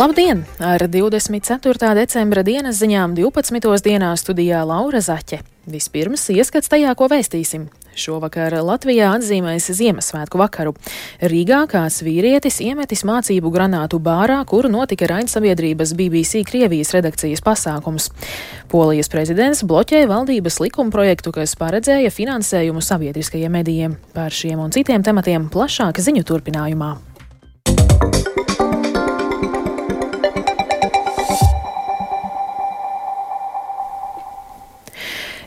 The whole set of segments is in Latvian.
Labdien! Ar 24. decembra dienas ziņām 12. dienā studijā Laura Zaķe. Vispirms ieskats tajā, ko vēstīsim. Šovakar Latvijā atzīmēs Ziemassvētku vakaru. Rīgā kāds vīrietis iemetis mācību granātu bārā, kur notika raidsabiedrības BBC Krievijas redakcijas pasākums. Polijas prezidents bloķēja valdības likumprojektu, kas paredzēja finansējumu sabiedriskajiem medijiem. Par šiem un citiem tematiem plašāk ziņu turpinājumā.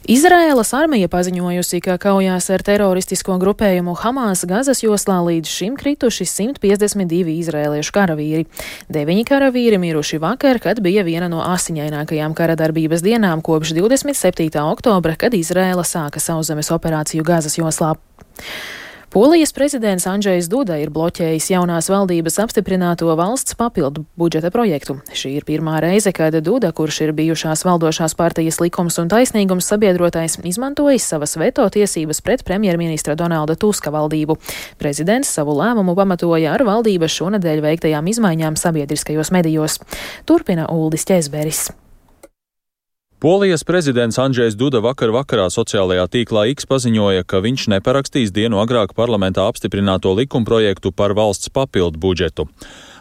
Izraēlas armija paziņojusi, ka kaujās ar teroristisko grupējumu Hamas Gazas joslā līdz šim krituši 152 izrēliešu karavīri. Deviņi karavīri miruši vakar, kad bija viena no asiņainākajām kara darbības dienām kopš 27. oktobra, kad Izrēla sāka sauszemes operāciju Gazas joslā. Polijas prezidents Andrzejs Duda ir bloķējis jaunās valdības apstiprināto valsts papildu budžeta projektu. Šī ir pirmā reize, kad Duda, kurš ir bijušās valdošās partijas likums un taisnīgums sabiedrotais, izmantojis savas veto tiesības pret premjerministra Donalda Tuska valdību. Prezidents savu lēmumu pamatoja ar valdības šonadēļ veiktajām izmaiņām sabiedriskajos medijos. Turpina Uldis Ķezberis. Polijas prezidents Andrzejs Duda vakar vakarā sociālajā tīklā X paziņoja, ka viņš neparakstīs dienu agrāk parlamentā apstiprināto likumprojektu par valsts papildu budžetu.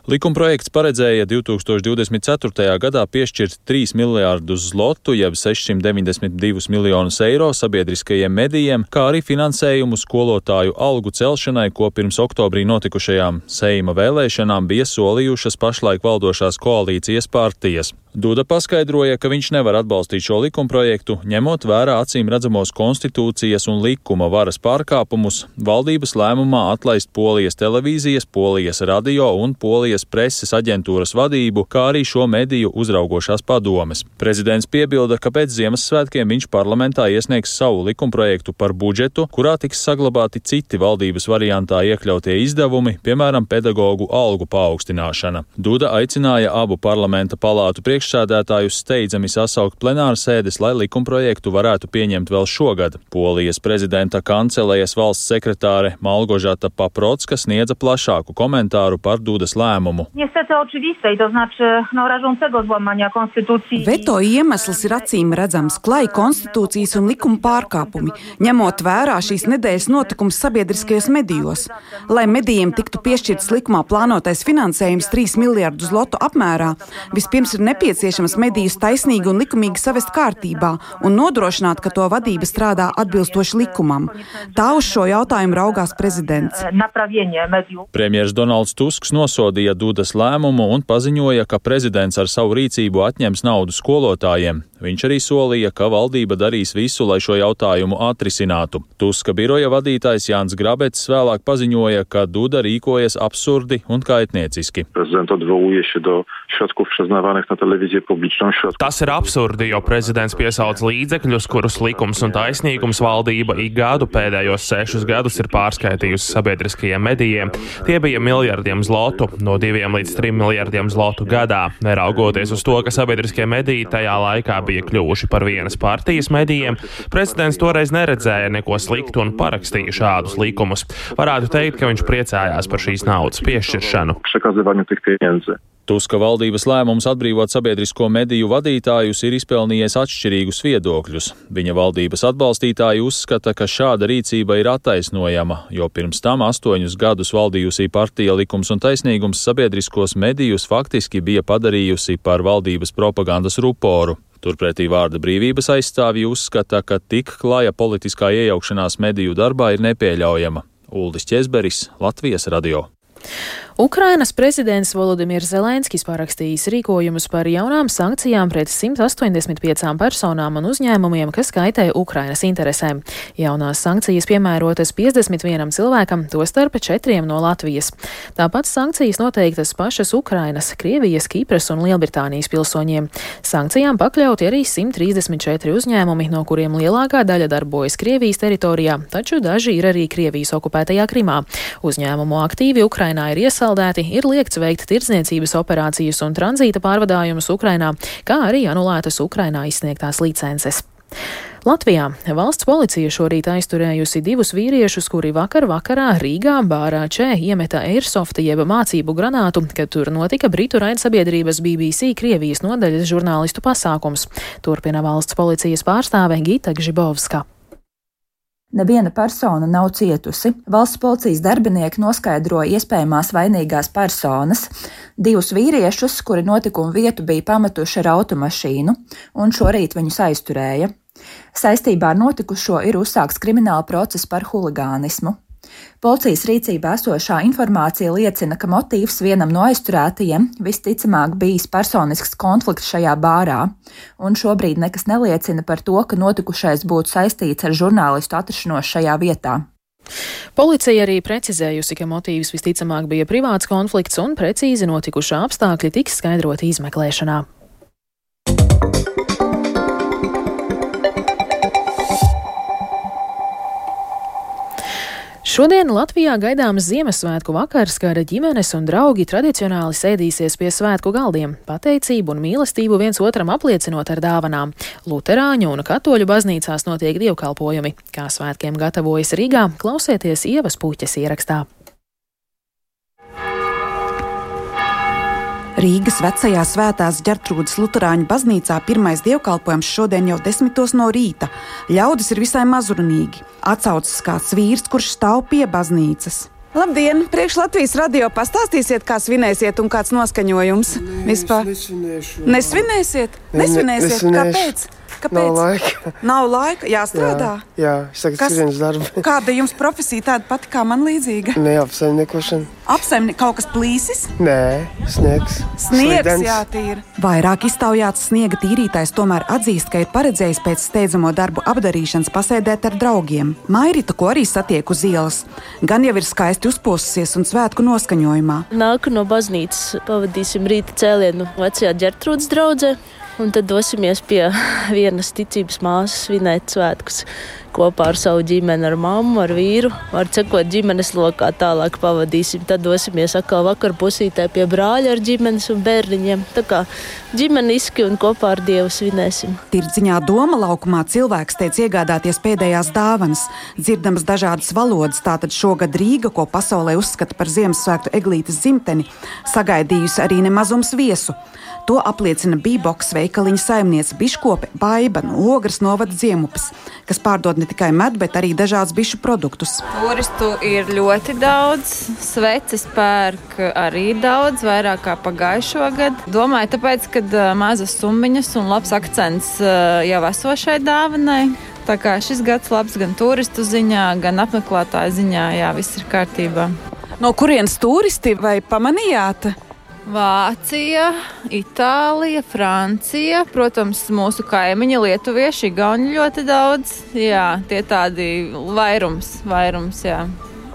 Likumprojekts paredzēja 2024. gadā piešķirt 3 miljārdus zlotu, jeb 692 miljonus eiro sabiedriskajiem medijiem, kā arī finansējumu skolotāju algu celšanai, ko pirms oktobrī notikušajām Seima vēlēšanām bija solījušas pašlaik valdošās koalīcijas partijas. Duda paskaidroja, ka viņš nevar atbalstīt šo likumprojektu, ņemot vērā acīm redzamos konstitūcijas un likuma varas pārkāpumus, valdības lēmumā atlaist Polijas televīzijas, Polijas radio un Polijas preses aģentūras vadību, kā arī šo mediju uzraugošās padomes. Prezidents piebilda, ka pēc Ziemassvētkiem viņš parlamentā iesniegs savu likumprojektu par budžetu, kurā tiks saglabāti citi valdības variantā iekļautie izdevumi, piemēram, pedagoģu algu paaugstināšana. Duda aicināja abu parlamenta palātu priekšsēdētājus priekšsēdētājus steidzami sasaukt plenāru sēdes, lai likumprojektu varētu pieņemt vēl šogad. Polijas prezidenta kancelējas valsts sekretāre Malgožata Paprocka sniedza plašāku komentāru par Dudas lēmumu. Veto iemesls ir acīm redzams - klai konstitūcijas un likuma pārkāpumi, ņemot vērā šīs nedēļas notikums sabiedriskajos medijos. Lai medijiem tiktu piešķirts likumā plānotais finansējums 3 miljārdu zlotu apmērā, vispirms ir nepieciešams nepieciešams medijus taisnīgi un likumīgi savest kārtībā un nodrošināt, ka to vadība strādā atbilstoši likumam. Tā uz šo jautājumu raugās prezidents. Premjeras Donalds Tusks nosodīja Dudas lēmumu un paziņoja, ka prezidents ar savu rīcību atņems naudu skolotājiem. Viņš arī solīja, ka valdība darīs visu, lai šo jautājumu atrisinātu. Tuska biroja vadītājs Jānis Grabets vēlāk paziņoja, ka Duda rīkojas absurdi un kaitnieciski. Tas ir absurdi, jo prezidents piesauc līdzekļus, kurus likums un taisnīgums valdība ik gadu pēdējos sešus gadus ir pārskaitījusi sabiedriskajiem medijiem. Tie bija miljardiem zlotu, no diviem līdz trim miljardiem zlotu gadā, neraugoties uz to, ka sabiedriskie mediji tajā laikā bija kļuvuši par vienas partijas medijiem, prezidents toreiz neredzēja neko sliktu un parakstīja šādus likumus. Varētu teikt, ka viņš priecājās par šīs naudas piešķiršanu. Tuska valdības lēmums atbrīvot sabiedrisko mediju vadītājus ir izpelnījies atšķirīgus viedokļus. Viņa valdības atbalstītāji uzskata, ka šāda rīcība ir attaisnojama, jo pirms tam astoņus gadus valdījusī partija likums un taisnīgums sabiedriskos medijus faktiski bija padarījusi par valdības propagandas ruporu. Turpretī vārda brīvības aizstāvji uzskata, ka tik klāja politiskā iejaukšanās mediju darbā ir nepieļaujama. Uldis Česberis, Latvijas radio. Ukrainas prezidents Volodimirs Zelenskis parakstījis rīkojumus par jaunām sankcijām pret 185 personām un uzņēmumiem, kas kaitē Ukrainas interesēm. Jaunās sankcijas piemērotas 51 cilvēkam, tostarp četriem no Latvijas. Tāpat sankcijas noteiktas pašas Ukrainas, Krievijas, Kipras un Lielbritānijas pilsoņiem. Sankcijām pakļauti arī 134 uzņēmumi, no kuriem lielākā daļa darbojas Krievijas teritorijā, taču daži ir arī Krievijas okupētajā Krimā. Uzņēmumu aktīvi Ukrainā ir iesaistīti iesaldēti, ir liekts veikt tirdzniecības operācijas un tranzīta pārvadājumus Ukrainā, kā arī anulētas Ukrainā izsniegtās licences. Latvijā valsts policija šorīt aizturējusi divus vīriešus, kuri vakar vakarā Rīgā bārā Čē iemeta airsofta jeb mācību granātu, kad tur notika Britu raidsabiedrības BBC Krievijas nodaļas žurnālistu pasākums. Turpina valsts policijas pārstāve Gita Gžibovska. Neviena persona nav cietusi. Valsts policijas darbinieki noskaidroja iespējamās vainīgās personas, divus vīriešus, kuri notikumu vietu bija pametuši ar automašīnu, un šorīt viņus aizturēja. Saistībā ar notikušo ir uzsākts krimināla process par huligānismu. Policijas rīcībā esošā informācija liecina, ka motīvs vienam no aizturētajiem visticamāk bijis personisks konflikts šajā bārā, un šobrīd nekas neliecina par to, ka notikušais būtu saistīts ar žurnālistu atrašanos šajā vietā. Policija arī precizējusi, ka motīvs visticamāk bija privāts konflikts un precīzi notikušā apstākļi tiks skaidroti izmeklēšanā. Šodien Latvijā gaidāms Ziemassvētku vakars, kad ģimenes un draugi tradicionāli sēdīsies pie svētku galdiem, pateicību un mīlestību viens otram apliecinot ar dāvanām. Luterāņu un katoļu baznīcās notiek dievkalpojumi. Kā svētkiem gatavojas Rīgā, klausieties Ievas puķes ierakstā. Rīgas vecajā svētās ģertrūdas Lutāņu baznīcā pirmais dievkalpojums šodien jau desmitos no rīta. Ļaudis ir visai mazrunīgi. Atsaucas kāds vīrs, kurš stāv pie baznīcas. Labdien! Priekš Latvijas radio pastāstīsiet, kā svinēsiet un kāds noskaņojums Nē, vispār. Es nesvinēšu. Nesvinēsiet? Ne- ne- Nesvinēsiet? nesvinēšu. Kāpēc? Kāpēc? Nav laika. Nav laika, jāstrādā. Jā, jā es tagad skrienu uz darbu. Kāda jums profesija tāda pati kā man līdzīga? Neapsaimniekošana. Apsaimnie kaut kas plīsis? Nē, sniegs. Sniegs, Slidens. jā, tīra. Vairāk iztaujāts sniega tīrītājs tomēr atzīst, ka ir paredzējis pēc steidzamo darbu apdarīšanas pasēdēt ar draugiem. Mairita, ko arī satiek uz ielas, gan jau ir skaisti uzposusies un svētku noskaņojumā. Nāku no baznīcas, pavadīsim rīta cēlienu vecajā ģertrūdas draudzē, un tad dosimies pie vienas ticības māsas svinēt svētkus kopā ar savu ģimeni, ar mammu, ar vīru. Var cekot ģimenes lokā, tālāk pavadīsim. Tad dosimies atkal vakar pusītē pie brāļa ar ģimenes un bērniņiem. Tā kā ģimeniski un kopā ar Dievu svinēsim. Tirdziņā doma laukumā cilvēks teica iegādāties pēdējās dāvanas, dzirdams dažādas valodas. Tātad šogad Rīga, ko pasaulē uzskata par Ziemassvētku eglītes dzimteni, sagaidījusi arī nemazums viesu. To apliecina Bīboks veikaliņa saimniece Biškope Baiba no Ogres novada Ziemupes, kas pārdod ne tikai medu, bet arī dažādus bišu produktus. Turistu ir ļoti daudz, sveces pērk arī daudz, vairāk kā pagājušo gadu. Domāju, tāpēc, ka uh, mazas summiņas un labs akcents jau esošai dāvanai. Tā kā šis gads labs gan turistu ziņā, gan apmeklētāju ziņā, jā, viss ir kārtībā. No kurienes turisti vai pamanījāt? Vācija, Itālija, Francija, protams, mūsu kaimiņi, Lietuvieši, Igauni ļoti daudz. Jā, tie tādi vairums, vairums, jā.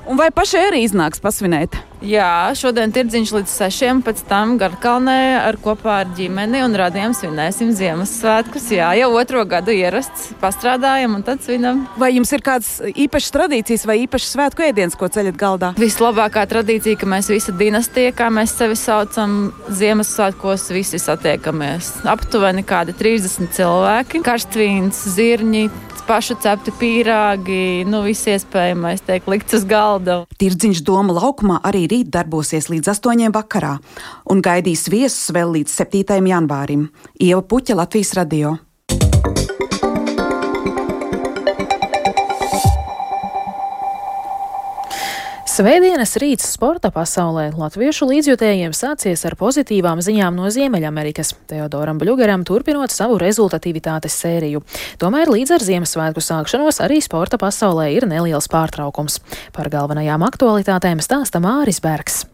Un vai pašai arī iznāks pasvinēt? Jā, šodien tirdziņš līdz sešiem, pēc tam Garkalnē ar kopā ar ģimeni un radiem svinēsim Ziemassvētkus. Jā, jau otro gadu ierasts, pastrādājam un tad svinam. Vai jums ir kādas īpašas tradīcijas vai īpašas svētku ēdienas, ko ceļat galdā? Vislabākā tradīcija, ka mēs visi dinastija, kā mēs sevi saucam, Ziemassvētkos visi satiekamies. Aptuveni kādi 30 cilvēki, karstvīns, zirņi, pašu cepti pīrāgi, nu viss iespējamais tiek likts uz galda. Tirdziņš doma laukumā arī rīt darbosies līdz 8. vakarā un gaidīs viesus vēl līdz 7. janvārim. Ieva Puķa Latvijas radio. Svētdienas rīts sporta pasaulē latviešu līdzjutējiem sācies ar pozitīvām ziņām no Ziemeļamerikas. Teodoram Bļugaram turpinot savu rezultatīvitātes sēriju. Tomēr līdz ar Ziemassvētku sākšanos arī sporta pasaulē ir neliels pārtraukums. Par galvenajām aktualitātēm stāsta Māris Bergs.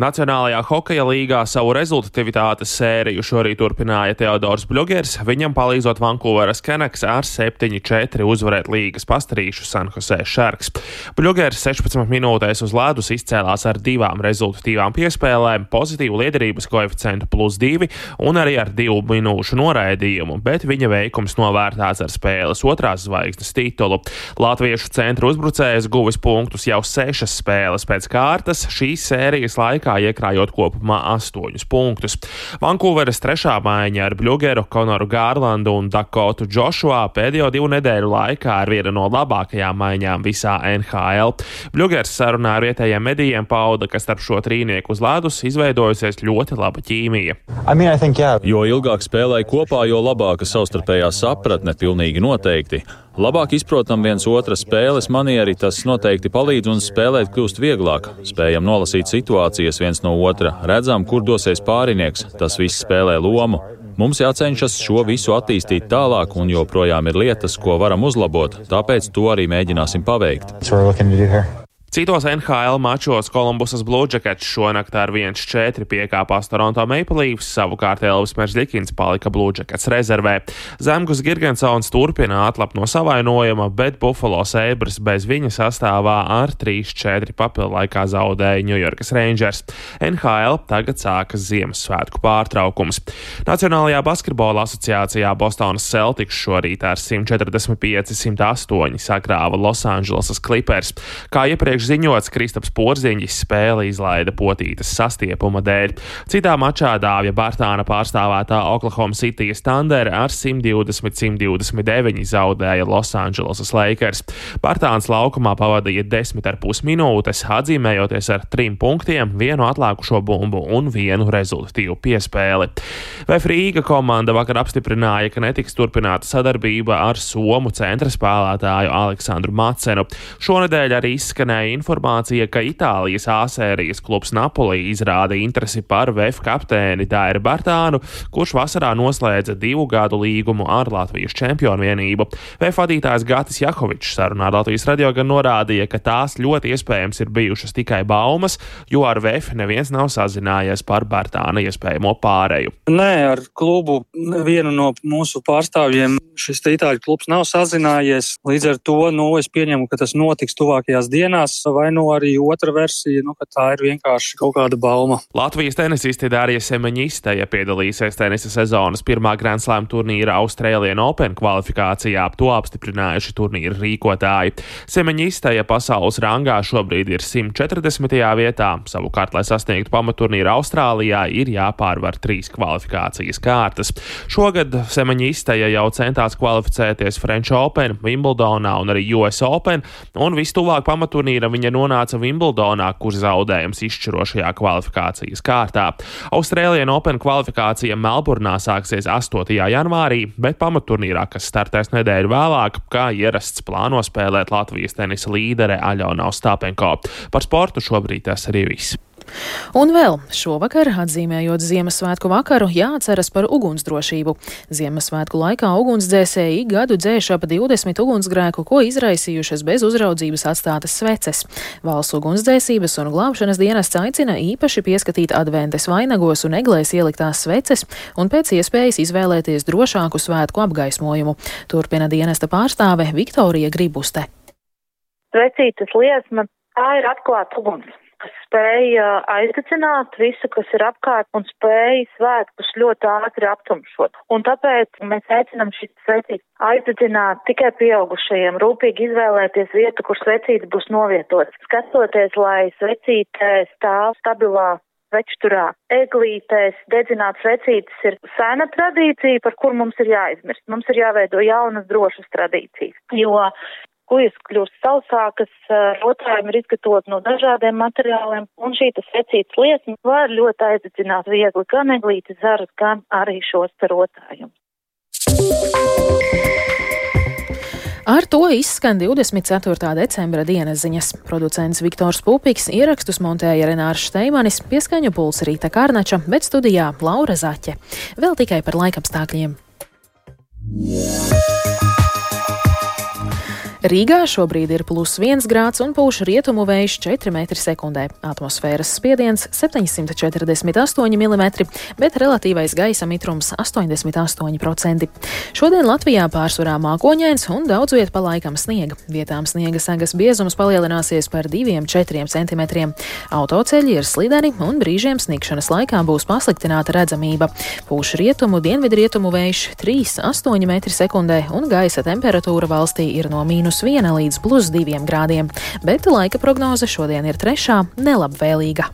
Nacionālajā hokeja līgā savu rezultatīvitātes sēriju šorīt turpināja Teodors Bļūgers, viņam palīdzot Vankūveras Kenaks ar 7-4 uzvarēt līgas pastarīšu San Jose Sharks. Bļūgers 16 minūtēs uz ledus izcēlās ar divām rezultatīvām piespēlēm, pozitīvu liederības koeficientu plus 2 un arī ar divu minūšu noraidījumu, bet viņa veikums novērtēts ar spēles otrās zvaigznes titulu. Latviešu centra uzbrucējs guvis punktus jau sešas spēles pēc kārtas šīs sērijas laikā laikā iekrājot kopumā 8 punktus. Vankūveras trešā maiņa ar Bļugeru, Konoru Gārlandu un Dakotu Džošua pēdējo divu nedēļu laikā ir viena no labākajām maiņām visā NHL. Bļugers sarunā ar vietējiem medijiem pauda, ka starp šo trīnieku uz ledus izveidojusies ļoti laba ķīmija. I mean, think, yeah. Jo ilgāk spēlēja kopā, jo labāka savstarpējā sapratne pilnīgi noteikti. Labāk izprotam viens otra spēles manieri, tas noteikti palīdz un spēlēt kļūst vieglāk. Spējam nolasīt situācijas viens no otra, redzam, kur dosies pārinieks, tas viss spēlē lomu. Mums jācenšas šo visu attīstīt tālāk, un joprojām ir lietas, ko varam uzlabot, tāpēc to arī mēģināsim paveikt. Citos NHL mačos Kolumbusas Bluejackets šonakt ar 1-4 piekāpās Toronto Maple Leafs, savukārt Elvis Meržģikins palika Bluejackets rezervē. Zemgus Girgensons turpina atlap no savainojuma, bet Buffalo Sabres bez viņa sastāvā ar 3-4 papildu laikā zaudēja New Yorkas Rangers. NHL tagad sākas Ziemassvētku pārtraukums. Nacionālajā basketbola asociācijā Bostonas Celtics šorīt ar 145-108 sakrāva Losandželosas Clippers. Kā iepriekš iepriekš ziņots, Kristaps Porziņģis spēli izlaida potītas sastiepuma dēļ. Citā mačā Dāvja Bartāna pārstāvētā Oklahoma City Thunder ar 120-129 zaudēja Losandželosas Lakers. Bartāns laukumā pavadīja 10,5 minūtes, atzīmējoties ar trim punktiem, vienu atlākušo bumbu un vienu rezultatīvu piespēli. VF Rīga komanda vakar apstiprināja, ka netiks turpināta sadarbība ar Somu centra spēlētāju Aleksandru Macenu. Šonadēļ arī izskanēja informācija, ka Itālijas āsērijas klubs Napoli izrāda interesi par VF kapteini Dairu Bartānu, kurš vasarā noslēdza divu gadu līgumu ar Latvijas čempionu vienību. VF vadītājs Gatis Jakovičs sarunā ar Latvijas radio gan norādīja, ka tās ļoti iespējams ir bijušas tikai baumas, jo ar VF neviens nav sazinājies par Bartāna iespējamo pāreju. Nē, ar klubu vienu no mūsu pārstāvjiem šis itāļu klubs nav sazinājies. Līdz ar to nu, es pieņemu, ka tas notiks tuvākajās dienās vai nu arī otra versija, nu, ka tā ir vienkārši kaut kāda bauma. Latvijas tenisisti Dārija Semeņista, ja piedalīsies tenisa sezonas pirmā Grand Slam turnīra Australian Open kvalifikācijā, to apstiprinājuši turnīra rīkotāji. Semeņista, ja pasaules rangā šobrīd ir 140. vietā, savukārt, lai sasniegtu pamaturnīru Austrālijā, ir jāpārvar trīs kvalifikācijas kārtas. Šogad Semeņista, ja jau centās kvalificēties French Open, Wimbledonā un arī US Open, un vistuvāk pamaturnīra viņa nonāca Wimbledonā, kur zaudējums izšķirošajā kvalifikācijas kārtā. Austrālijas Open kvalifikācija Melburnā sāksies 8. janvārī, bet pamatturnīrā, kas startēs nedēļu vēlāk, kā ierasts plāno spēlēt Latvijas tenisa līdere Aļona Ostāpenko. Par sportu šobrīd tas arī viss. Un vēl šovakar, atzīmējot Ziemassvētku vakaru, jāatceras par ugunsdrošību. Ziemassvētku laikā ugunsdzēsēji gadu dzēš ap 20 ugunsgrēku, ko izraisījušas bez uzraudzības atstātas sveces. Valsts ugunsdzēsības un glābšanas dienests aicina īpaši pieskatīt adventes vainagos un eglēs ieliktās sveces un pēc iespējas izvēlēties drošāku svētku apgaismojumu. Turpina dienesta pārstāve Viktorija Gribuste. Svecītas liesma tā ir atklāta uguns kas spēja aizdedzināt visu, kas ir apkārt un spēja svētkus ļoti ātri aptumšot. Un tāpēc mēs aicinām šīs svecītes aizdedzināt tikai pieaugušajiem, rūpīgi izvēlēties vietu, kur svecīte būs novietotas, skatoties, lai svecīte stāv stabilā svečturā. Eglītēs dedzināt svecītes ir sena tradīcija, par kur mums ir jāizmirst. Mums ir jāveido jaunas drošas tradīcijas, jo kujas kļūst sausākas, rotājumi ir izgatavoti no dažādiem materiāliem, un šī secītas liesma var ļoti aizdedzināt viegli gan eglītes zarus, gan arī šos rotājumus. Ar to izskan 24. decembra dienas ziņas. Producents Viktors Pupiks ierakstus montēja Renārs Šteimanis, pieskaņu pulsa Rīta Kārnača, bet studijā Laura Zaķe. Vēl tikai par laikapstākļiem. Yeah. Rīgā šobrīd ir plus 1 grāds un pūš rietumu vējš 4 m2. Atmosfēras spiediens 748 mm, bet relatīvais gaisa mitrums 88%. Šodien Latvijā pārsvarā mākoņains un daudz viet pa laikam sniega. Vietām sniega sagas biezums palielināsies par 2-4 cm. Autoceļi ir slideni un brīžiem sniegšanas laikā būs pasliktināta redzamība. Pūš rietumu, dienvidrietumu vējš 3,8 m2 un gaisa temperatūra valstī ir no mīnus mīnus 1 līdz plus 2 grādiem, bet laika prognoze šodien ir trešā nelabvēlīga.